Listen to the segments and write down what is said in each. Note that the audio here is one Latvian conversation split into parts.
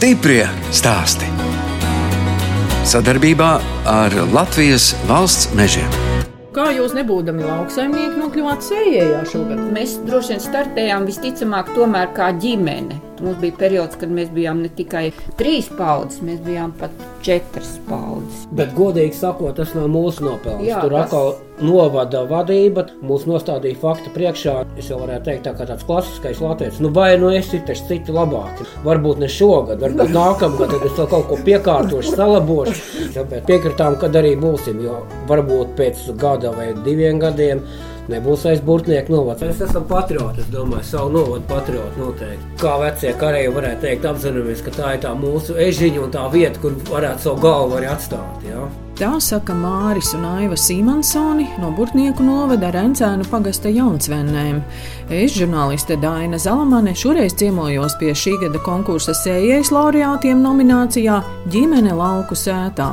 Stiprie stāsti. Sadarbībā ar Latvijas valsts mežiem. Kā jūs nebūdami lauksaimnieki nokļuvāt sējējā šogad? Mēs droši vien startējām visticamāk tomēr kā ģimene. Mums bija periods, kad mēs bijām ne tikai trīs paudzes, mēs bijām pat četras paudzes. Bet, godīgi sakot, tas nav mūsu nopelns. Jā, Tur tas- atkal novada vadība, mūs nostādīja faktu priekšā. Es jau varētu teikt, tā kā tāds klasiskais latviečs. Nu, vai nu es citu, citi labāki. Varbūt ne šogad, varbūt nākamgad, tad es vēl kaut ko piekārtošu, salabošu. Tāpēc piekritām, kad arī būsim, jo varbūt pēc gada vai diviem gadiem. Nebūs vairs burtnieku novads. Mēs esam patrioti, es domāju, savu novadu patrioti noteikti. Kā vecie karēji varētu teikt, apzināmies, ka tā ir tā mūsu ežiņa un tā vieta, kur varētu savu galvu arī atstāt. Ja? Tā saka Māris un Aiva Simonsoni no Burtnieku novada Rencēnu pagasta Jaunsvennēm. Es, žurnāliste Daina Zalamane, šoreiz ciemojos pie šī gada konkursa sējais laureātiem nominācijā Ģimene lauku sētā.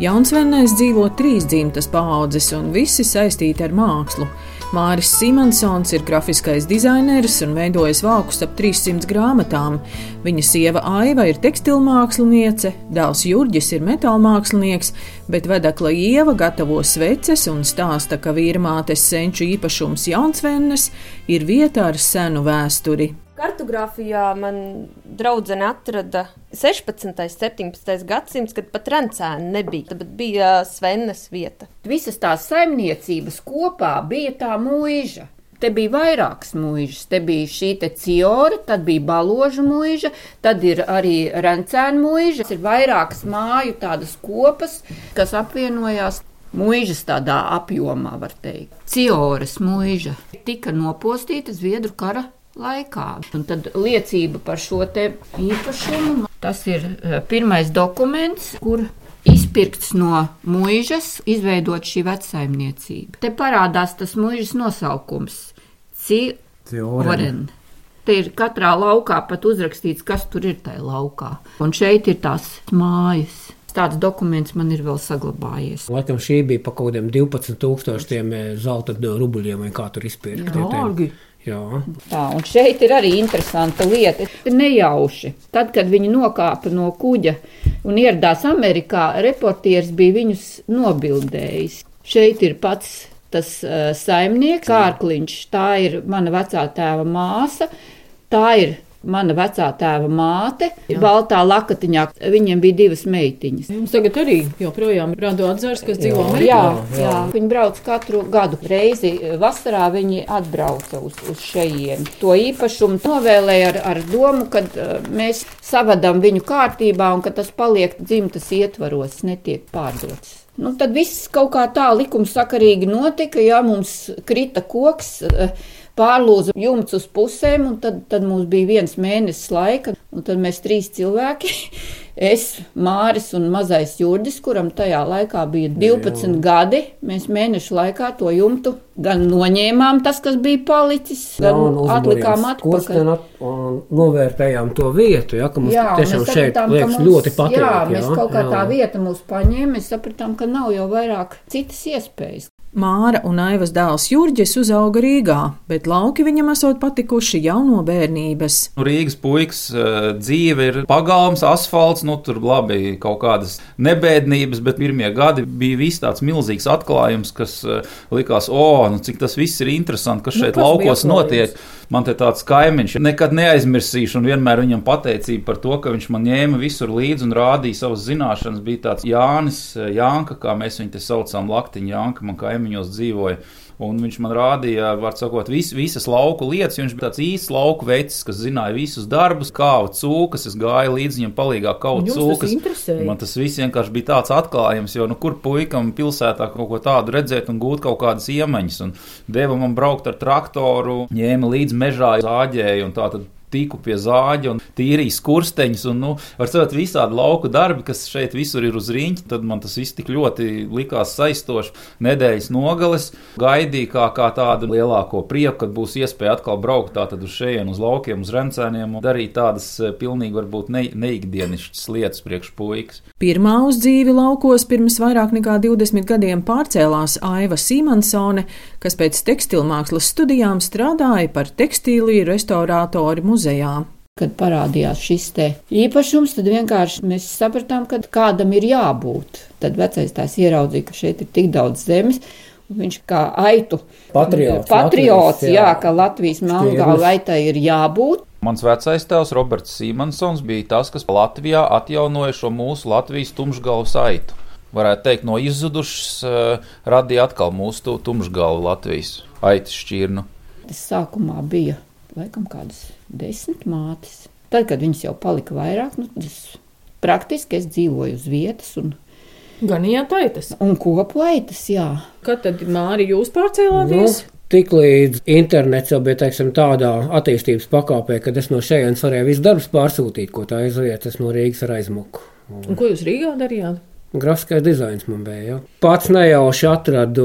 Jaunsvennēs dzīvo trīs dzimtas paaudzes un visi saistīti ar mākslu. Māris Simonsons ir grafiskais dizainers un veidojis vākus ap 300 grāmatām. Viņa sieva Aiva ir tekstilmāksliniece, dēls Jurģis ir metālmākslinieks, bet vedekla Ieva gatavo sveces un stāsta, ka vīrmātes senču īpašums Jaunsvennes ir vieta ar senu vēsturi. Kartogrāfijā man draudzene atrada 16. un 17. gadsimts, kad pat rencēna nebija, bet bija Svennes vieta. Visas tās saimniecības kopā bija tā mūža. Te bija vairākas mūžas. Te bija šī ciora, tad bija baloža mūža, tad ir arī rencēna mūža. Ir vairākas māju tādas kopas, kas apvienojās. Mūžas tādā apjomā, var teikt. Cioras mūža tika nopostīta Zviedru kara laikā. Un tad liecība par šo te īpašumu. Tas ir eh, pirmais dokuments, kur izpirkts no mūžas, izveidot šī vecsaimniecība. Te parādās tas mūžas nosaukums - Cioren. Te ir katrā laukā pat uzrakstīts, kas tur ir tajā laukā. Un šeit ir tās mājas. Tāds dokuments man ir vēl saglabājies. Laikam šī bija pa kaut kādiem 12,000 zelta rubuļiem, vai kā tur izpirkt. Dārgi. Jā, Tā, un šeit ir arī interesanta lieta. Nejauši. Tad, kad viņi nokāpa no kuģa un ieradās Amerikā, reportieris bija viņus nobildējis. Šeit ir pats tas uh, saimnieks, Kārkliņš, tā ir mana vecā tēva māsa, tā ir mana vecā tēva māte, Jā. Baltā lakatiņā. Viņiem bija divas meitiņas. Jums tagad arī joprojām rada atzars, kas dzīvo Jā. Amerikā. Jā, jā. Viņi brauc katru gadu. Reizi vasarā viņi atbrauca uz, uz šejienes. To īpašumu novēlēja ar, ar domu, ka uh, mēs savadām viņu kārtībā un ka tas paliek dzimtas ietvaros, netiek pārdots. Nu, tad viss kaut kā tā likumsakarīgi notika, ja mums krita koks. Uh, Pārlūza jumts uz pusēm, un tad, tad mums bija viens mēnesis laika, un tad mēs trīs cilvēki Es, Māris un mazais Jurģis, kuram tajā laikā bija 12 Jā. gadi, mēs mēnešu laikā to jumtu gan noņēmām, tas, kas bija palicis, gan atlikām atpakaļ. At, novērtējām to vietu, ja, ka mums jā, tiešām šeit sapratām, liekas mums, ļoti patīk. Jā, mēs jā, kaut kā jā. tā vieta mūs paņēma, mēs sapratām, ka nav jau vairāk citas iespējas. Māra un Aivas dēls Jurģis uzauga Rīgā, bet lauki viņam esot patikuši jau no bērnības. Rīgas puikas uh, dzīve ir pagalms, asfalts, nu tur labi kaut kādas nebēdnības, bet pirmie gadi bija viss tāds milzīgs atklājums, kas uh, likās, o, oh, nu cik tas viss ir interesanti, kas šeit nu, laukos notiek. Man te tāds kaimiņš, nekad neaizmirsīšu, un vienmēr viņam pateicība par to, ka viņš man ņēma visur līdzi un rādīja savas zināšanas. Bija tāds Jānis, Jānka, kā mēs viņu te saucām, Laktiņa Jānka, man kaimiņos dzīvoja. Un viņš man rādīja, var sakot, vis, visas lauku lietas. Viņš bija tāds īsts lauku veids, kas zināja visus darbus, kāva cūkas. Es gāju līdzi viņam, palīgā kaut cūkas. Man tas viss vienkārši bija tāds atklājums, jo nu, kur puikam pilsētā kaut ko tādu redzēt un gūt kaut kādas iemaņas. Un deva man braukt ar traktoru, ņēma līdzi mežā, zāģēju un tā tad tiku pie zāģa un tīrīju skursteņus. Un, nu, var teikt, visādi lauku darbi, kas šeit visur ir uz rīņķa. Tad man tas viss tik ļoti likās saistoši. Nedēļas nogales gaidīju kā, kā tādu lielāko prieku, kad būs iespēja atkal braukt uz šejienes, uz laukiem, uz rencēniem un darīt tādas pilnīgi varbūt ne, neikdienišķas lietas priekš puikas. Pirmā uz dzīvi laukos pirms vairāk nekā 20 gadiem pārcēlās Aiva Simonsone, kas pēc tekstilmākslas studijām strādāja par tekstīliju restaurātori muzejā. Kad parādījās šis te īpašums, tad vienkārši mēs sapratām, ka kādam ir jābūt. Tad vecais tās ieraudzīja, ka šeit ir tik daudz zemes. un Viņš kā aitu Patriots, patriots Latvijas, jā, jā. ka Latvijas melngāla aitai ir jābūt. Mans vecais tēvs, Roberts Simonsons, bija tas, kas Latvijā atjaunoja šo mūsu Latvijas tumšgalu saitu. Varētu teikt, no izzudušas uh, radīja atkal mūsu tu- tumšgalu Latvijas aitas šķirnu. Tas sākumā bija laikam kādas desmit mātes. Tad, kad viņas jau palika vairāk, nu, tas praktiski es dzīvoju uz vietas un, Gan ietaitas. un kopu aitas, jā. Kad tad Māri jūs Nu, pārcēlāties? Tik līdz internets jau bija teiksim, tādā attīstības pakāpē, kad es no šejienes varēju visu darbu pārsūtīt, ko tā aiziet, es no Rīgas ar aizmuku. Un ko jūs Rīgā darījāt? Grafiskais dizains man bija. Ja. Pats nejauši atradu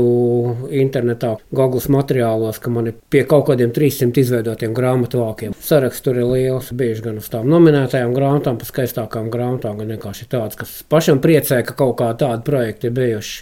internetā Google materiālos, ka man ir pie kaut kādiem 300 izveidotiem grāmatu vākiem. Saraksts tur ir liels, bieži gan uz tām nominētajām grāmatām, pa skaistākām grāmatām, gan vienkārši tāds, kas pašam priecē, ka kaut kā tādi projekti ir bijuši.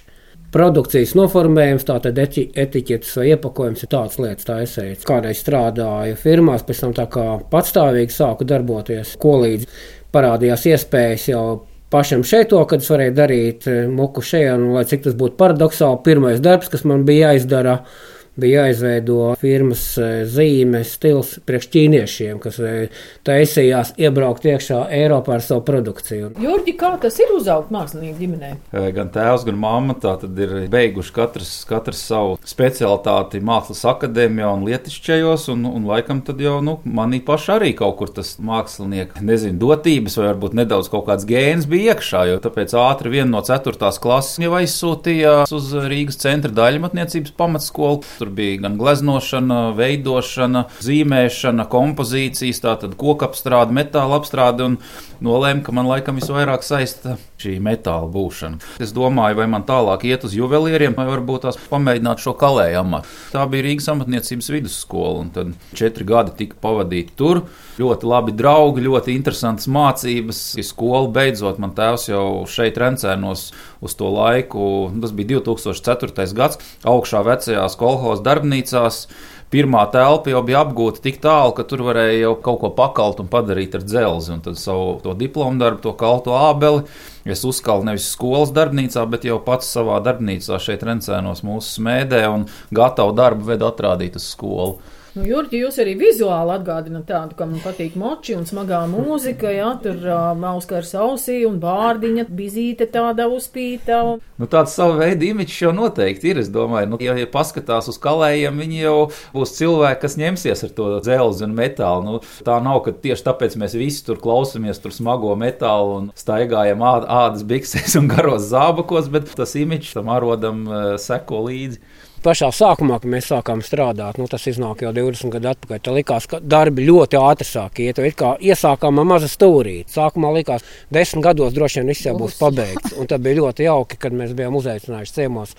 Produkcijas noformējums, tātad eti- etiķetes vai iepakojums ir tāds lietas, tā esējas. Kādreiz strādāju firmās, pēc tam tā kā patstāvīgi sāku darboties, ko līdz parādījās iespējas jau pašam šeit to, kad es varēju darīt eh, muku šeit, un lai cik tas būtu paradoxāli, pirmais darbs, kas man bija jāizdara, bija jāizveido firmas eh, zīme, stils priekš ķīniešiem, kas eh, taisījās iebraukt iekšā Eiropā ar savu produkciju. Jurģi, kā tas ir uzaugt mākslinieku ģimenē? Eh, Gan tēvs, gan mamma tā tad ir beiguši katrs, katrs savu specialitāti mākslas akadēmijā un lietišķajos, un, un laikam tad jau, nu, manī paši arī kaut kur tas mākslinieka, nezinu, dotības vai varbūt nedaudz kaut kāds gēns bija iekšā, jo tāpēc ātri viena no ceturtās klases jau aizsūtīja uz Rīgas centra daļmatniecības pamatskolu. Tur bija gan gleznošana, veidošana, zīmēšana, kompozīcijas, tātad kokapstrāde, metāla apstrāde, un nolēma, ka man laikam visvairāk saista šī metāla būšana. Es domāju, vai man tālāk iet uz juvelieriem, vai varbūt tās pamēģināt šo kalēju amatu. Tā bija Rīgas amatniecības vidusskola, un tad četri gadi tika pavadīti tur. Ļoti labi draugi, ļoti interesantas mācības. Skola beidzot, man tēvs jau šeit rencēnos uz to laiku. Tas bija 2004. gads, augšā vecajās kolhoz darbnīcās. Pirmā telpa jau bija apgūta tik tālu, ka tur varēja jau kaut ko pakalt un padarīt ar dzelzi. Un tad savu to diplomu darbu, to kalto ābeli, es uzkalu nevis skolas darbnīcā, bet jau pats savā darbnīcā šeit rencēnos mūsu smēdē un gatavu darbu vedu atrādīt uz skolu. Nu, Jurģi, jūs arī vizuāli atgādināt tādu, ka man patīk moči un smagā mūzika, jā, tur uh, mauskars ausī un bārdiņa, bizīte tāda uzpīta. Un... Nu, tāds sava veida imidžs jau noteikti ir. Es domāju, nu, ja, ja paskatās uz kalējiem, viņi jau būs cilvēki, kas ņemsies ar to dzelzi un metālu. Nu, tā nav, ka tieši tāpēc mēs visi tur klausāmies tur smago metālu un staigājam ād, ādas biksēs un garos zābakos, bet tas imidžs tam arodam uh, seko līdzi. Pašā sākumā, kad mēs sākām strādāt, nu, tas iznāk jau 20 gadu atpakaļ. Tad likās, ka darbi ļoti ātri sāk iet. It kā iesākām ar mazu stūrīti. Sākumā likās, ka desmit gados droši vien viss jau būs pabeigts. Un tad bija ļoti jauki, kad mēs bijām uzaicinājuši ciemos.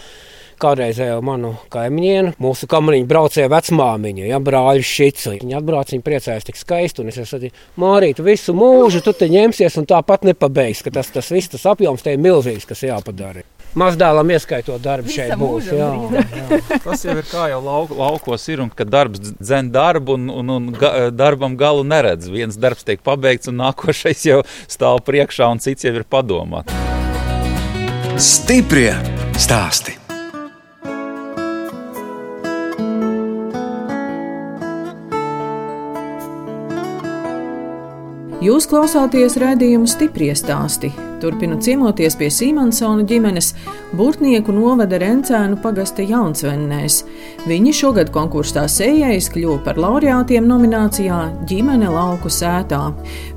Kādreizējo manu kaimiņienu, mūsu kamariņu braucēja vecmāmiņa, ja brāļa Šici. Viņa atbrauc, viņa priecājās tik skaisti. Un es teicu, Mārīt, visu mūžu tu te ņemsies un tāpat nepabeigsi, ka tas, tas viss tas apjoms te ir milzīgs, kas jāpadara. Mazdēlam ieskaitot darbu šeit būs. Jā, jā. Tas jau ir kā jau lauk, laukos ir, un kad darbs dzen darbu, un, un, un ga, darbam galu neredz. Viens darbs tiek pabeigts, un nākošais jau stāv priekšā, un cits jau ir padomā. Stiprie stāsti. Jūs klausāties raidījumu stipri stāstī. Turpinot ciemoties pie Simonsona ģimenes, Burtnieku novada Rencēnu pagasta Jaunsvennēs. Viņi šogad konkursā sējais kļuva par laureātiem nominācijā Ģimene lauku sētā.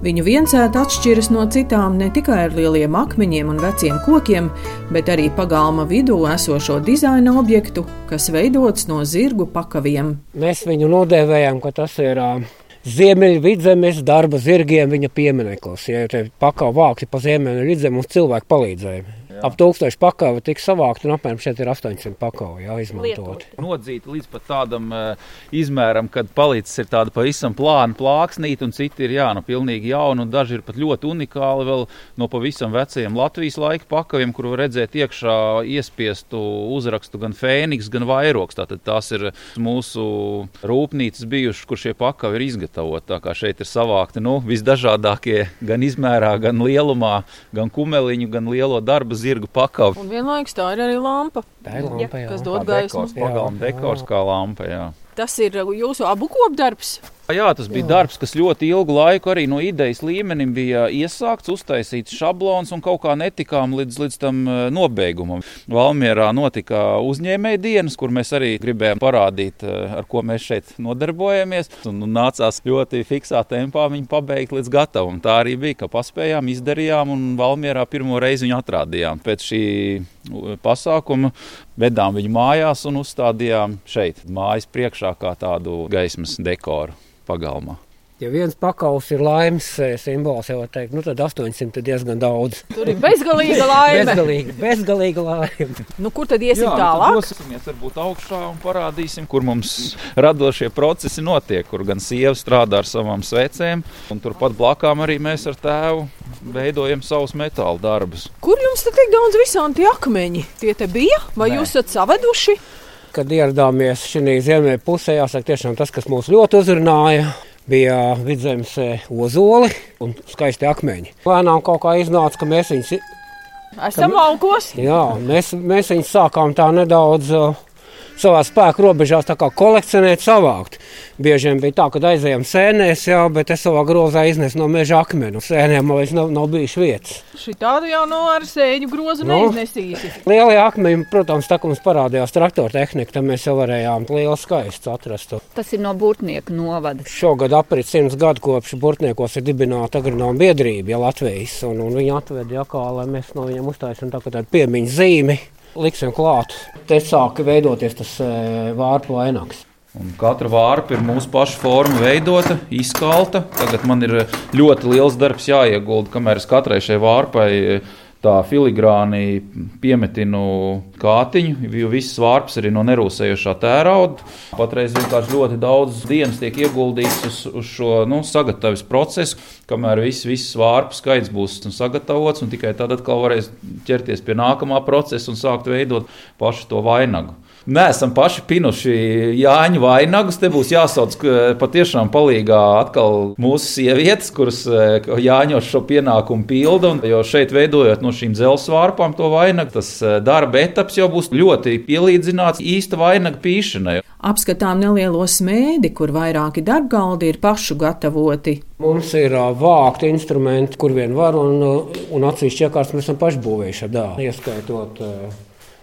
Viņu viensēta atšķiras no citām ne tikai ar lieliem akmeņiem un veciem kokiem, bet arī pagalma vidū esošo dizaina objektu, kas veidots no zirgu pakaviem. Mēs viņu nodēvējam, ka tas ir uh, Ziemeļvidzemes darba zirgiem viņa piemineklis. Ja te pakāpē vākti pa ziemeļvidzem, mums cilvēki palīdzēja. Ap tūkstošu pakavu tika savākt, un apmēram šeit ir 800 pakavu jā, izmantot. Nodzīti līdz pat tādam uh, izmēram, kad palicis ir tāda pavisam plāna plāksnīte, un citi ir jā, nu, pilnīgi jauni, un daži ir pat ļoti unikāli vēl no pavisam veciem Latvijas laika pakaviem, kur var redzēt iekšā iespiestu uzrakstu gan fēniks, gan vairoks. Tātad tās ir mūsu rūpnīcas bijušas, kur šie pakavi ir izgatavoti. Tā kā šeit ir savākti nu, visdažādākie gan izmērā, gan lielumā, gan kumeliņu, gan lielo darba zirgu pakavu. Un vienlaikus tā ir arī lampa. Tā ir lampa, jā. Kas dod gaismu. Dekors, pagalma dekors kā lampa. Jā. Tas ir jūsu abu kopdarbs. Jā, tas bija darbs, kas ļoti ilgu laiku arī no idejas līmenim bija iesākts, uztaisīts šablons un kaut kā netikām līdz, līdz tam nobeigumam. Valmierā notika uzņēmēja dienas, kur mēs arī gribējām parādīt, ar ko mēs šeit nodarbojamies. Un, un nācās ļoti fiksā tempā viņu pabeigt līdz gatavam. Tā arī bija, ka paspējām, izdarījām un Valmierā pirmo reizi viņu atrādījām. Pēc šī pasākuma vedām viņu mājās un uzstādījām šeit, mājas priekšā, kā tādu gaismas dekoru pagalmā. Ja viens pakaus ir laimes eh, simbols, jau teikt, nu tad 800 ir diezgan daudz. Tur ir bezgalīga laime. bezgalīga, bezgalīga laime. Nu, kur tad iesim Jā, tālāk? Tad dosimies varbūt augšā un parādīsim, kur mums radošie procesi notiek, kur gan sieva strādā ar savām svecēm, un turpat blakām arī mēs ar tēvu veidojam savus metāla darbus. Kur jums tad tik daudz visādi akmeņi? Tie te bija, vai Nē. jūs esat saveduši? Kad ieradāmies šī ziemeļa pusē, jāsaka, tiešām tas, kas mūs ļoti uzrunāja, bija vidzemes ozoli un skaisti akmeņi. Lēnām kaut kā iznāca, ka mēs viņus, Esam augos. jā, mēs, mēs viņus sākām tā nedaudz. Uh, savā spēka robežās kolekcionēt, savākt. Bieži vien bija tā, ka aizējām sēnēs, jā, bet es savā grozā iznesu no meža akmeni. Sēnēm man vairs nav, nav bijis vietas. Šī tādu jau no ar sēņu grozu Nu. neiznesīsi. Lielie akmeņi, protams, tā kā mums parādījās traktora tehnika, tad mēs jau varējām lielu skaistu atrast. Tas ir no Burtnieku novada. Šogad aprit simts gadu kopš Burtniekos ir dibināta agronoma biedrība ja, Latvijas, un, un viņi atveda jakā, lai mēs no viņiem uztaisām tā, tādu piemiņu zīmi. Liksim klāt. Te sāka veidoties tas e, vārpu vainags. Un katra vārpa ir mūsu paša forma veidota, izkalta. Tagad man ir ļoti liels darbs jāiegulda, kamēr es katrai šai vārpai tā filigrāni piemetinu kātiņu, jo visas vārpas arī no nerūsējošā tērauda. Patreiz vienkārši ļoti daudz dienas tiek ieguldīts uz, uz šo nu, sagatavošanas procesu, kamēr viss, viss vārpu skaits būs sagatavots, un tikai tad atkal varēs ķerties pie nākamā procesa un sākt veidot pašu to vainagu. Nē, esam paši pinuši Jāņu vainagus. Te būs jāsauc patiešām palīgā atkal mūsu sievietes, kuras eh, Jāņos šo pienākumu pilda. Un, jo šeit veidojot no šīm dzelzceļa vārpām to vainagu, tas eh, darba etaps jau būs ļoti pielīdzināts īsta vainaga pīšanai. Apskatām nelielo smēdi, kur vairāki darbgaldi ir pašu gatavoti. Mums ir vākti instrumenti, kur vien var, un, un atsevišķi iekārtas mēs esam paši būvējuši ar dāvanu. Ieskaitot ā,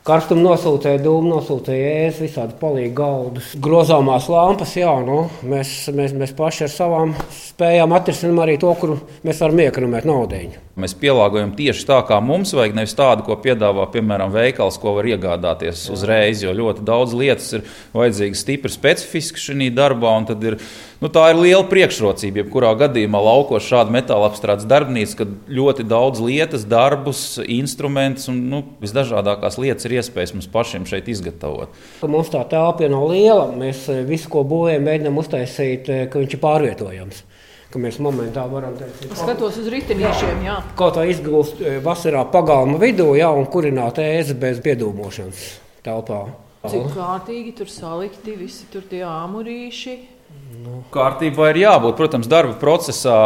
karstumu nosūtēju, dūmu nosūtēju, ēst, visādi palīgi galdus. Grozāmās lampas, jā, nu, mēs, mēs, mēs paši ar savām spējām atrisinām arī to, kur mēs varam iekonomēt naudiņu. Mēs pielāgojam tieši tā, kā mums vajag, nevis tādu, ko piedāvā, piemēram, veikals, ko var iegādāties uzreiz. Jo ļoti daudz lietas ir vajadzīgas stipri specifiski šajā darbā, un tad ir, nu, tā ir liela priekšrocība. Jebkurā gadījumā laukos šāda metāla apstrādes darbnīca, kad ļoti daudz lietas, darbus, instrumentus un nu, visdažādākās lietas ir iespējas mums pašiem šeit izgatavot. Ka Mums tā telpa jau nav liela. Mēs e, visu, ko būvējam, mēģinām uztaisīt, e, ka viņš ir pārvietojams. Ka mēs momentā varam teikt, Skatos uz ritenīšiem, jā. Kaut kā izgūst e, vasarā pagalma vidū, jā, un kurināt ēzi bez piedūmošanas telpā. Cik kārtīgi tur salikti visi tur tie āmurīši. Kārtībā ir jābūt. Protams, darba procesā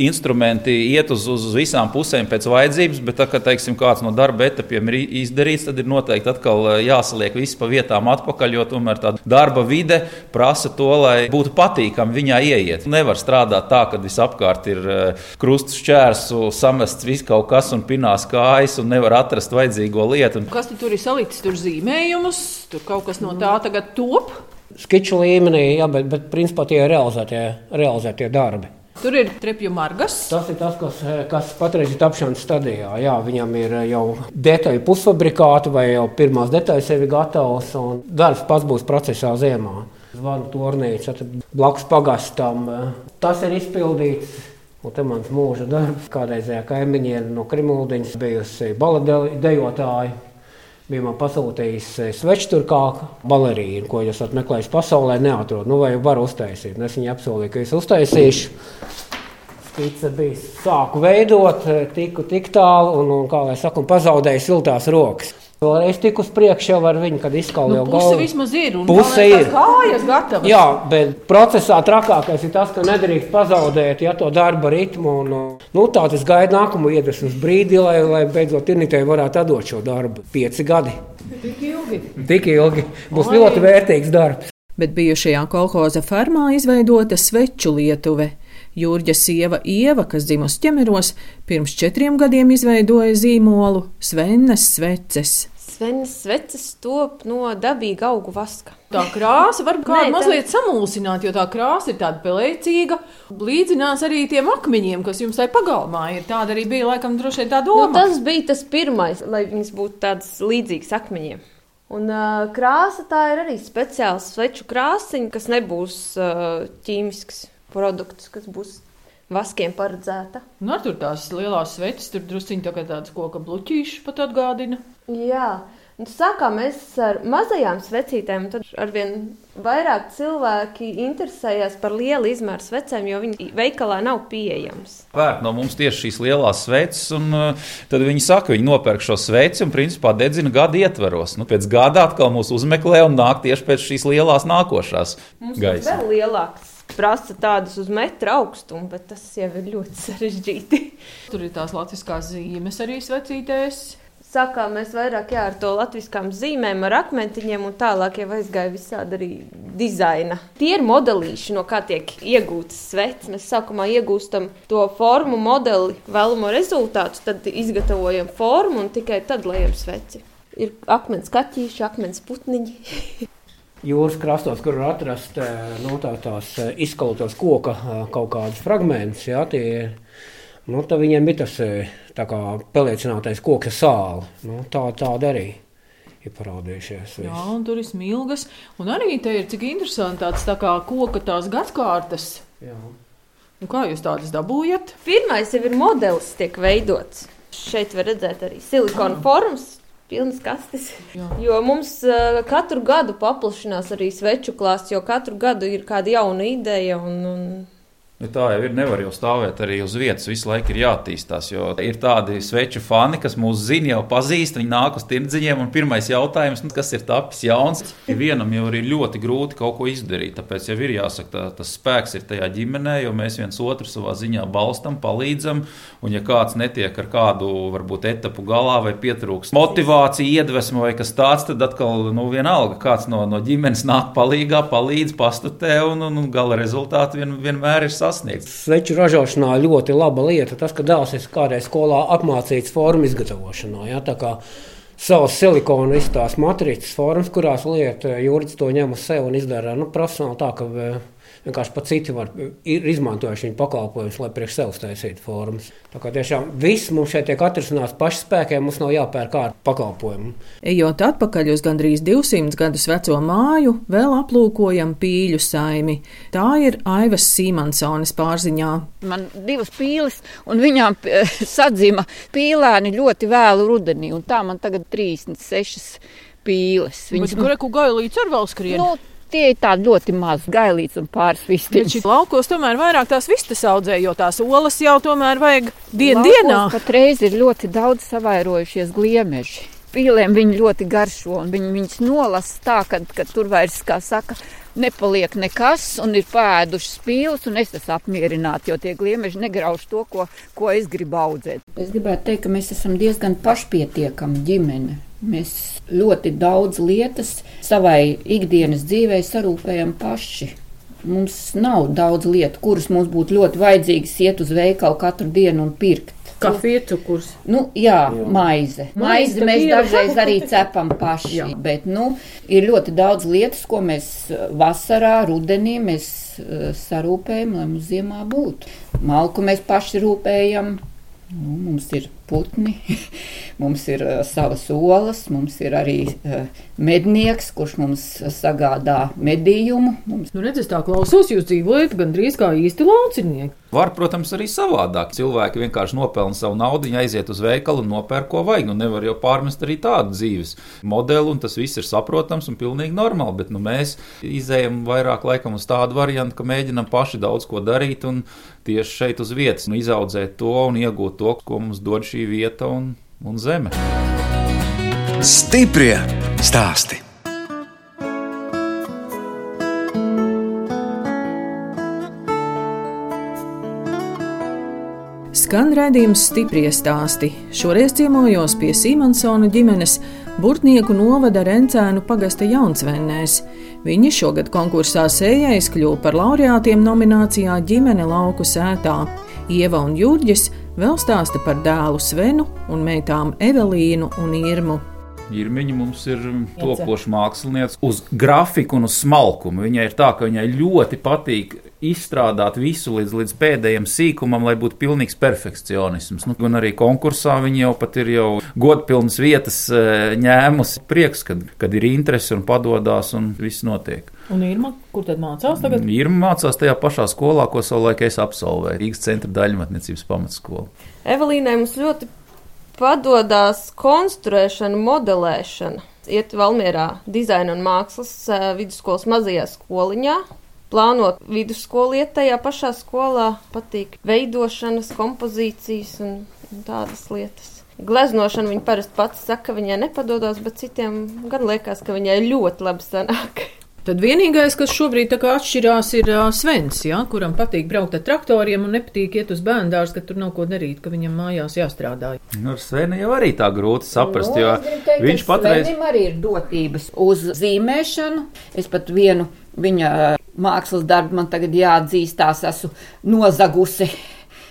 instrumenti iet uz, uz visām pusēm pēc vajadzības, bet, tā, kad teiksim, kāds no darba etapiem ir izdarīts, tad ir noteikti atkal eh, jāsaliek viss pa vietām atpakaļ, jo tomēr tā darba vide prasa to, lai būtu patīkami viņā ieiet. Nevar strādāt tā, ka visapkārt ir eh, krustu šķērsu, samests viss kaut kas un pinās kājas un nevar atrast vajadzīgo lietu. Un Kas tu tur ir salikts? Tur zīmējumus, tur kaut kas no tā tagad top. Skiču līmenī, jā, bet, bet principā tie ir realizētie, realizētie darbi. Tur ir trepju margas. Tas ir tas, kas, kas patreiz ir tapšanas stadijā. Jā, viņam ir jau detaļu pusfabrikāti vai jau pirmās detaļas jau ir gatavas, un darbs pats būs procesā ziemā. Zvanu turnīca, tad blakus pagastam. Tas ir izpildīts. Un te mans mūža darbs, kādreizējā kaimiņiene no Krimuldiņas, bijusi baladejotāja. Bija man pasūtījis sveču tur kā balerīnu, ko jūs esat meklējis pasaulē, neatrod. Nu, vai var uztaisīt? Es viņai apsolīju, ka es uztaisīšu. Skice bija sāku veidot, tiku tik tālu un, un kā lai saka, pazaudēju siltās rokas. Vēlreiz tiku uz priekšu ar viņu, kad izkaujāju Nu, galvu. puse vismaz ir. Puse ir. Kājas gatavas. Jā, bet procesā trakākais ir tas, ka nedrīkst pazaudēt ja, to darba ritmu. Un, nu, tā tas gaida nākamo iedvesmas brīdi, lai, lai beidzot tirnitēji varētu atdot šo darbu. Pieci gadi. Tik ilgi. Tik ilgi. Būs Oi. ļoti vērtīgs darbs. Bet bijušajā kolhoza fermā izveidota sveču lietuve. Jūrģa sieva Ieva, kas dzimusi ķemeros, pirms četriem gadiem izveidoja zīmolu Svennes sveces. Svenas sveces top no dabīga augu vaska. Tā krāsa var kādu Nē, tā- mazliet samulsināt, jo tā krāsa ir tāda pelēcīga. Līdzinās arī tiem akmeņiem, kas jums tajā pagalmā ir. Tāda arī bija laikam droši tā Nu, doma. tas bija tas pirmais, lai viņas būtu tādas līdzīgas akmeņiem. Un uh, krāsa tā ir arī speciāls sveču krāsiņa, kas nebūs uh, ķīmisks produkts, kas būs vaskiem paredzēta. Nu, tur tās lielās sveces, tur drusciņi tā kā tādas koka bluķīšas pat atgādina. Jā, un sākām mēs ar mazajām svecītēm, tad arvien vairāk cilvēki interesējās par lielu izmēru svecēm, jo viņi veikalā nav pieejamas. Pērk no mums tieši šīs lielās sveces, un uh, tad viņi saka, viņi nopērk šo sveci un principā dedzina gada ietvaros. Nu, pēc gada atkal mūs uzmeklē un nāk tieši pēc šīs lielās nākošās Mums gaisa. vēl lielāks. Prasa tādus uz metra augstumu, bet tas jau ir ļoti sarežģīti. Tur ir tās latviskās zīmes arī svecītēs. Sākām mēs vairāk jā, ar to latviskām zīmēm, ar akmentiņiem, un tālāk jau aizgāja visādi arī dizaina. Tie ir modelīši, no kā tiek iegūtas sveces. Mēs sākumā iegūstam to formu, modeli, vēlamo rezultātu, tad izgatavojam formu un tikai tad lejam sveci. Ir akmens kaķīši, akmens putniņi. Jūras krastos, kur var atrast eh, nu, tā, tās eh, izkautos koka eh, kaut kādas fragmentus, ja, tie, nu, tad viņiem bija tas eh, peliecinātais koka sāli. Nu, tā, tāda arī ir parādījušies. Jā, visi. un tur ir smilgas. Un arī te ir cik interesanti tāds tā kā koka tās gadsimtas. Jā. Nu, kā jūs tādas dabūjat? Pirmais jau ir modelis, tiek veidots. Šeit var redzēt arī silikona formas. Pilnas kastes. Jā. Jo mums uh, katru gadu paplašinās arī sveču klāsts, jo katru gadu ir kāda jauna ideja. Un, un... Nu, tā jau ir. Nevar jau stāvēt arī uz vietas. Visu laiku ir jāattīstās. Jo ir tādi sveču fani, kas mūs zina, jau pazīst. Viņi nāk uz tirdziņiem. Un pirmais jautājums, nu, kas ir tapis jauns, vienam jau ir ļoti grūti kaut ko izdarīt. Tāpēc jau ir jāsaka, tā, tas spēks ir tajā ģimenē, jo mēs viens otru savā ziņā balstam, palīdzam. Un, ja kāds netiek ar kādu varbūt etapu galā vai pietrūks motivācija, iedvesma vai kas tāds, tad atkal nu, vienalga kāds no, no ģimenes nāk palīgā, palīdz, pastatē un, un, un gala rezultāti vien, vienmēr ir sasniegts. Sveču ražošanā ļoti laba lieta tas, ka dēls ir kādreiz skolā apmācīts formu izgatavošanā. Ja, savas silikona izstāsta matricas formas, kurās lieta jūras to ņem uz sevi un izdara nu, profesionāli tā, ka vienkārši pat citi var, ir izmantojuši viņa pakalpojumus, lai priekš sevis taisītu formas. Tā kā tiešām viss mums šeit tiek atrisināts paši spēkiem, mums nav jāpērk ārā pakalpojumu. Ejot atpakaļ uz gandrīz 200 gadus veco māju, vēl aplūkojam pīļu saimi. Tā ir Aivas Sīmansonas pārziņā. Man divas pīles, un viņām eh, sadzima pīlēni ļoti vēlu rudenī. un Tā man tagad 36 pīles. Viņas tur reku gailīts ar vēl skrien. nu, tie ir tādi ļoti mazi gailīts un pāris Bet vistiņas. šī laukos tomēr vairāk tās vistas audzē, jo tās olas jau tomēr vajag dien dienā. Patreiz ir ļoti daudz savairojušies gliemeži. Pīlēm viņi ļoti garšo, un viņi viņus nolasa tā, ka, ka tur vairs, kā saka, nepaliek nekas, un ir pēdušas pīles, un es esmu apmierināta, jo tie gliemeži negrauž to, ko, ko es gribu audzēt. Es gribētu teikt, ka mēs esam diezgan pašpietiekama ģimene. Mēs ļoti daudz lietas savai ikdienas dzīvei sarūpējam paši. Mums nav daudz lietu, kuras mums būtu ļoti vajadzīgas iet uz veikalu katru dienu un pirkt. Kafija cukurs. Nu, jā, maize. Maize Maizi mēs dažreiz arī cepam paši. Jā. bet nu, ir ļoti daudz lietas, ko mēs eh, vasarā, rudenī mēs eh, sarūpējam, lai mums ziemā būtu. Malku mēs paši rūpējam. Nu, mums ir putni, mums ir uh, savas olas, mums ir arī uh, mednieks, kurš mums sagādā medījumu. Mums Nu, redziet, tā klausos, jūs dzīvojat gandrīz kā īsti laucinieki. Var, protams, arī savādāk. Cilvēki vienkārši nopelna savu naudu, aiziet uz veikalu un nopērk, ko vajag. Nu, nevar jau pārmest arī tādu dzīves modeli, un tas viss ir saprotams un pilnīgi normāli. Bet nu, mēs izējām vairāk laikam uz tādu variantu, ka mēģinam paši daudz ko darīt un tieši šeit uz vietas nu, izaudzēt to un iegūt to, ko mums dod šī vieta un, un zeme. Stiprie stāsti. Skan redzējums stipri stāsti. Šoreiz ciemojos pie Simonsona ģimenes Burtnieku novada Rencēnu pagasta Jaunsvennēs. Viņi šogad konkursā sējais kļuva par laureātiem nominācijā ģimene lauku sētā. Ieva un Jurģis vēl stāsta par dēlu Svenu un meitām Evelīnu un Irmu. Irmiņa mums ir topoša mākslinieca uz grafiku un uz smalkumu. Viņai ir tā, ka viņai ļoti patīk izstrādāt visu līdz, līdz pēdējiem sīkumam, lai būtu pilnīgs perfekcionisms. Nu, un arī konkursā viņi jau pat ir jau godpilnas vietas e, ņēmusi. Prieks, kad, kad ir interese un padodas un viss notiek. Un Irma, kur tad mācās tagad? Irma mācās tajā pašā skolā, ko savulaik es absolvēju Rīgas centra daļmatniecības pamatskolu. Evelīnai mums ļoti padodas konstruēšana, modelēšana. Iet Valmjerā dizaina un mākslas vidusskolas mazajā skoliņā. Plānot vidusskolu iet tajā pašā skolā, patīk veidošanas, kompozīcijas un, un tādas lietas. Gleznošana viņa parasti pats saka, ka viņai nepadodas, bet citiem gan liekas, ka viņai ļoti labi sanāk. Tad vienīgais, kas šobrīd atšķirās, ir uh, Svens, ja, kuram patīk braukt ar traktoriem un nepatīk iet uz bērnu dārzu, ka tur nav ko darīt, ka viņam mājās jāstrādā. Nu, ar Svenu jau arī tā grūti saprast, Nu, jo gribu teikt, viņš patreiz. Svenim arī ir dotības uz zīmēšanu. Es pat vienu viņa mākslas darbu man tagad jāatzīstās, esmu nozagusi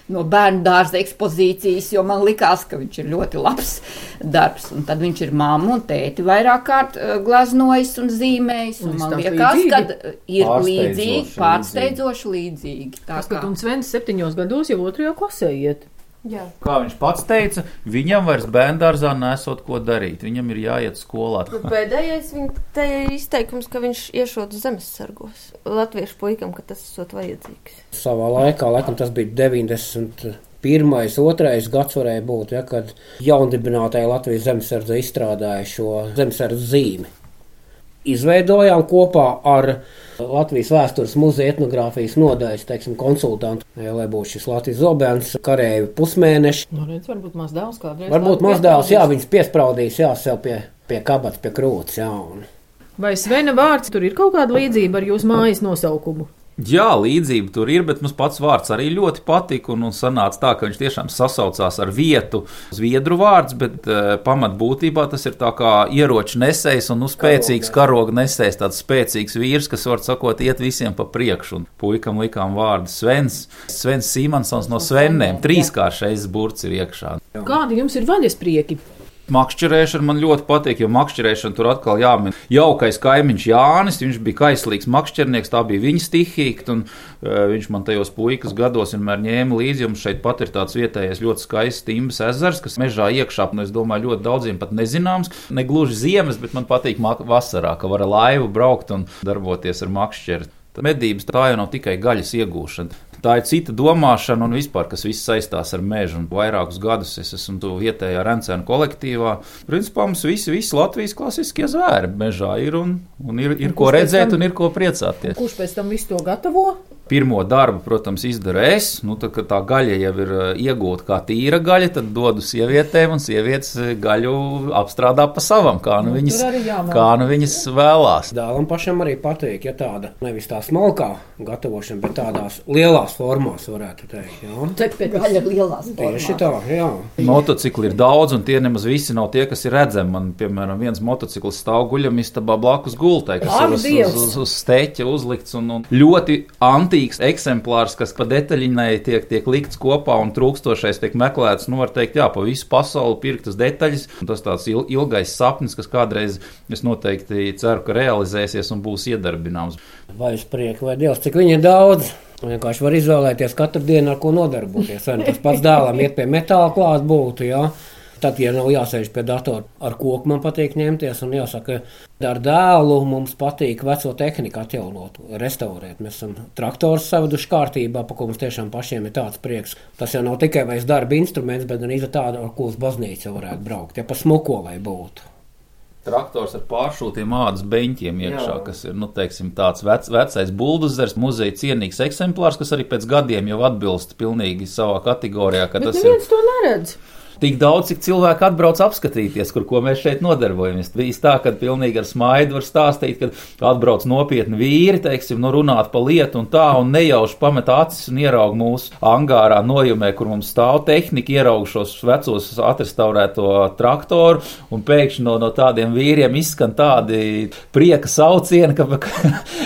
no bērnu dārza ekspozīcijas, jo man likās, ka viņš ir ļoti labs darbs. Un tad viņš ir mamma un tēti vairāk kārt uh, glaznojis un zīmējis. Un Un man liekas, ka ir līdzīgi, pārsteidzoši līdzīgi. Tā Tas, ka kā- un Svens septiņos gados jau otrajā klasē iet. Jā. Kā viņš pats teica, viņam vairs bērngārzā nesot ko darīt. Viņam ir jāiet skolā. Nu, Pēdējais viņa izteikums, ka viņš iešot zemesargos. Latviešu puikam, ka tas esot vajadzīgs. Savā laikā, laikam tas bija 91. otrais gads, varēja būt, ja, kad jaundibinātāja Latvijas zemesardze izstrādāja šo zemesardze zīmi. Izveidojām kopā ar Latvijas vēstures muzeja etnogrāfijas nodaļas teiksim, konsultantu, lai būtu šis Latvijas zobens, karēju pusmēneši. Nu, redz, varbūt maz dēls kādreiz. Varbūt mazdēls, jā, viņas piespraudīs, jā, sev pie, pie kabatas, pie krūts, jā. Un... Vai Svena vārds tur ir kaut kāda līdzība ar jūsu mājas nosaukumu? Jā, līdzība tur ir, bet mums pats vārds arī ļoti patika. Un, un sanāca tā, ka viņš tiešām sasaucās ar vietu zviedru vārds, bet uh, pamatbūtībā tas ir tā kā ieroču nesējs un nu, spēcīgs karoga nesējs, tāds spēcīgs vīrs, kas var sakot, iet visiem pa priekšu. Un puikam likām vārdu Svens. Svens Simonsons no Svennēm, trīskāršais burts ir iekšā. Kādi jums ir vaļas prieki? Makšķerēšana man ļoti patīk, jo makšķerēšana tur atkal jāmin. Jaukais kaimiņš Jānis, viņš bija kaislīgs makšķernieks, tā bija viņa stihija, un uh, viņš man tajos puikas gados vienmēr ņēma līdzi. Jums šeit pat ir tāds vietējais ļoti skaists timbas ezers, kas mežā iekšā, un es domāju, ļoti daudziem pat nezināms. Ne gluži ziemas, bet man patīk vasarā, ka var ar laivu braukt un darboties ar makšķeri. Medības tā jau nav tikai gaļas iegūšana. Tā ir cita domāšana un vispār, kas viss saistās ar mežu. Un vairākus gadus es esmu tu vietējā Rencēna kolektīvā. Principā mums visi, visi Latvijas klasiskie zvēri mežā ir un, un ir, ir Un ko redzēt tam- un ir ko priecāties. Kurš pēc tam visu to gatavo? Pirmo darbu, protams, izdara es. Nu, tad, kad tā gaļa jau ir uh, iegūta kā tīra gaļa, tad dodu sievietēm, un sievietes uh, gaļu apstrādā pa savam, kā nu Nu, viņas, kā nu viņas vēlās. Dēlam pašam arī patīk, ja tāda nevis tā smalkā gatavošana, bet tādās lielās formās, varētu teikt. Gaļa lielās Tieši formās. tā, jā. Motocikli ir daudz, un tie nemaz visi nav tie, kas ir redzami. Man, piemēram, viens motociklis stāv guļamistabā blakus gultai, kas Ak, ir uz, uz, uz, uz steķa uzlikts. Un, un ļoti antīks eksemplārs, kas pa detaļinai tiek, tiek likts kopā un trūkstošais tiek meklēts. Nu, var teikt, jā, pa visu pasauli pirktas detaļas. Tas tāds il, ilgais sapnis, kas kādreiz es noteikti ceru, ka realizēsies un būs iedarbināms. Vai uz priekšu, vai Dievs, cik viņi ir daudz. Vienkārši var izvēlēties katru dienu, ar ko nodarboties. Vai nu tas pats dēlam iet pie metāla klāt būtu, jā. Tad, ja nav jāsēž pie datora, ar koku man patīk ņemties. Un jāsaka, ar dēlu mums patīk veco tehniku atjaunot, restaurēt. Mēs esam traktors savaduši kārtībā, pa ko mums tiešām pašiem ir tāds prieks. Tas jau nav tikai vairs darba instruments, bet arī tāda, ar ko uz baznīcu varētu braukt, ja pa smuko lai būtu. Traktors ar pāršūtiem ādas beņķiem iekšā, Jā. kas ir nu, teiksim, tāds vec, vecais buldozers, muzeja cienīgs eksemplārs, kas arī pēc gadiem jau atbilst pilnīgi savā kategorijā. Bet tas ir. to neredz tik daudz, cik cilvēki atbrauc apskatīties, kur mēs šeit nodarbojamies. Viss tā, ka pilnīgi ar smaidu var stāstīt, ka atbrauc nopietni vīri, teiksim, nu runāt pa lietu un tā, un nejauši pamet acis un ieraug mūsu angārā nojumē, kur mums stāv tehnika, ieraug šos vecos atrestaurēto traktoru, un pēkšņi no, no tādiem vīriem izskan tādi prieka saucieni, ka.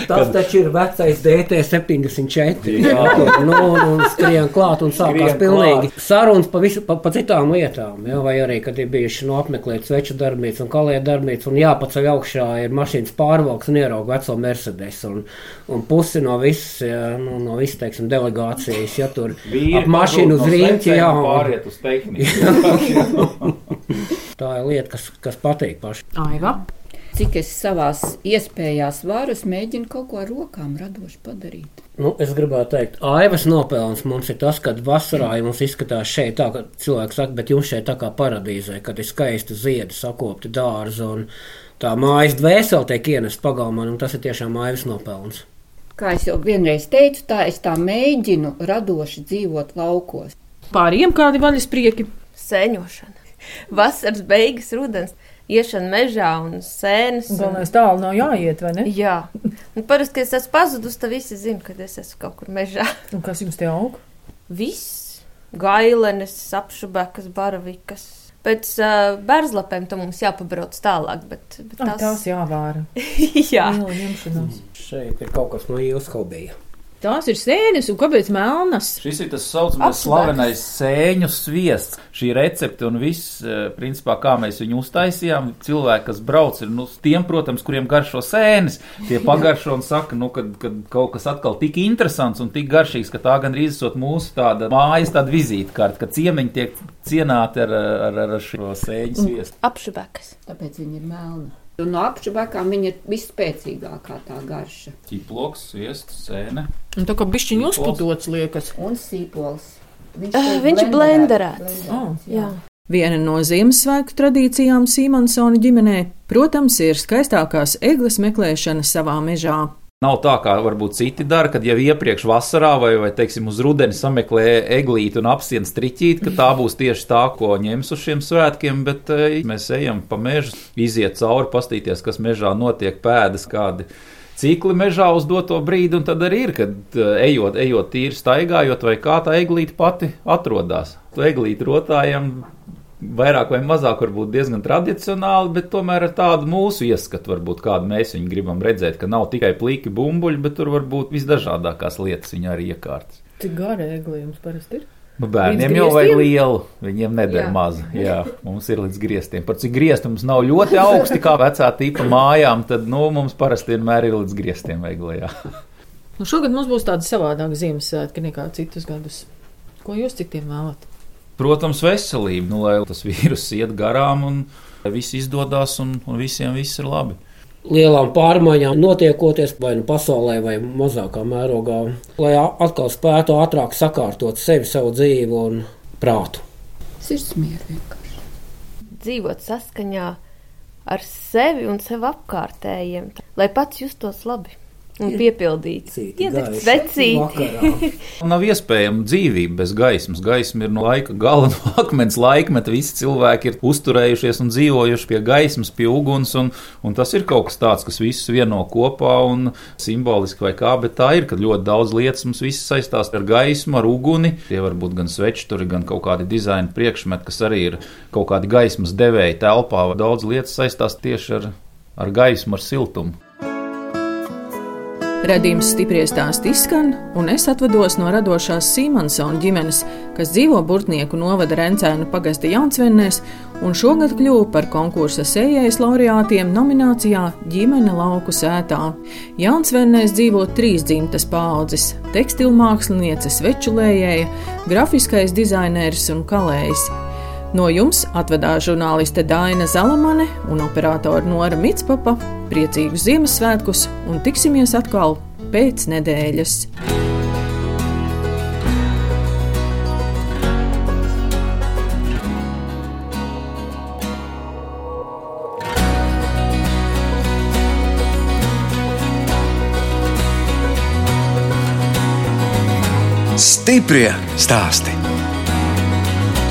Tas kad... taču ir vecais DT74. Jā, nu, un, un skrien klāt un sākās pilnīgi klāt. sarunas pa, visu, pa, pa citām lietām lietām, ja, vai arī, kad ir bijuši nu, apmeklēt sveču darbnīcu un kalēju darbnīcu, un jāpaceļ augšā ir mašīnas pārvalks un ierauga veco Mercedes, un, un pusi no visas, ja, nu, no visas, teiksim, delegācijas, ja tur Vīri, ap mašīnu uz rīņķi, jā. Pāriet uz tehniku. Tā ir lieta, kas, kas patīk paši. Aiva cik es savās iespējās varu, es mēģinu kaut ko ar rokām radoši padarīt. Nu, es gribētu teikt, Aivas nopelns mums ir tas, ka vasarā ja mums izskatās šeit tā, ka cilvēks saka, bet jums šeit tā kā paradīzē, kad ir skaisti ziedi, sakopti dārzi un tā mājas dvēseli tiek ienest pagalmā, un tas ir tiešām Aivas nopelns. Kā jau vienreiz teicu, tā es tā mēģinu radoši dzīvot laukos. Pāriem kādi vaļas prieki? Sēņošana. Vasaras beigas, rudens iešana mežā un sēnes. Galvenais un... tālu nav jāiet, vai ne? Jā. Un parasti, kad es esmu pazudus, tad visi zina, kad es esmu kaut kur mežā. Un kas jums te aug? Viss. Gailenes, apšubekas, baravikas. Pēc uh, bērzlapēm tam mums jāpabrauc tālāk, bet, bet tās... tās jāvāra. Jā. Šeit ir kaut kas no jūsu hobija. Tās ir sēnes, un kāpēc melnas? Šis ir tas saucamais slavenais sēņu sviests. Šī recepte un viss, eh, principā, kā mēs viņu uztaisījām, cilvēki, kas brauc, ir nu, tiem, protams, kuriem garšo sēnes, tie pagaršo un saka, nu, kad, kad kaut kas atkal tik interesants un tik garšīgs, ka tā gandrīz esot mūsu tāda mājas tāda vizītkārta, ka ciemiņi tiek cienāti ar, ar, ar šo sēņu sviestu. Apšubekas. Tāpēc viņi ir melni. Un no apšabakām viņa ir visspēcīgākā tā garša. Ķiploks, sviests, sēne. Un tā kā bišķiņu uzpudots liekas. Un sīpols. Viņš, uh, viņš blenderēts. Oh, jā. Viena no Ziemassvētku tradīcijām Simonsona ģimenē, protams, ir skaistākās eglis meklēšana savā mežā. Nav tā, kā varbūt citi dara, kad jau iepriekš vasarā vai, vai teiksim, uz rudeni sameklē eglīti un apsienu striķīt, ka tā būs tieši tā, ko ņems uz šiem svētkiem, bet e, mēs ejam pa mežu, iziet cauri, pastīties, kas mežā notiek, pēdas kādi cikli mežā uz doto brīdi, un tad arī ir, kad ejot, ejot tīri staigājot, vai kā tā eglīte pati atrodas. Eglīte rotājam vairāk vai mazāk varbūt diezgan tradicionāli, bet tomēr ar tādu mūsu ieskatu, varbūt kādu mēs viņu gribam redzēt, ka nav tikai plīki bumbuļi, bet tur var būt visdažādākās lietas viņa arī iekārtas. Cik gara eglījums parasti ir? Nu, bērniem jau vajag lielu, viņiem nedēļ mazu. Jā, mums ir līdz griestiem. Par cik griezti mums nav ļoti augsti, kā vecā tipa mājām, tad nu, mums parasti vienmēr ir līdz griestiem veiglajā. Nu, šogad mums būs tāda savādāka Ziemassvētka nekā citus gadus. Ko jūs citiem vēlaties? Protams, veselību, nu, lai tas vīrus iet garām un viss izdodas un, un visiem viss ir labi. Lielām pārmaiņām notiekoties vai nu pasaulē, vai mazākā mērogā, lai atkal spētu ātrāk sakārtot sevi, savu dzīvi un prātu. Sirsmīgi vienkārši. Dzīvot saskaņā ar sevi un sev apkārtējiem, lai pats justos labi un piepildīts. Iedegt svecīti. Nav iespējama dzīvība bez gaismas. Gaisma ir no laika gala, no akmens laikmeta. Visi cilvēki ir uzturējušies un dzīvojuši pie gaismas, pie uguns, un, un tas ir kaut kas tāds, kas visus vieno kopā un simboliski vai kā, bet tā ir, ka ļoti daudz lietas mums viss saistās ar gaismu, ar uguni. Tie var būt gan svečturi, gan kaut kādi dizaina priekšmeti, kas arī ir kaut kādi gaismas devēji telpā. Daudz lietas saistās tieši ar, ar gaismu, ar siltumu. Radījums stipri stāst izskan, un es atvados no radošās Simonsona ģimenes, kas dzīvo Burtnieku novada Rencēnu pagasta Jaunsvennēs, un šogad kļuva par konkursa sējais laureātiem nominācijā Ģimene lauku sētā. Jaunsvennēs dzīvo trīs dzimtas paudzes - tekstilmāksliniece, svečulējēja, grafiskais dizainērs un kalējs. No jums atvedās žurnāliste Dāna Zalamane un operātore Nora Mitspapa. Priecīgus Ziemassvētkus un tiksimies atkal pēc nedēļas! Stiprie stāsti.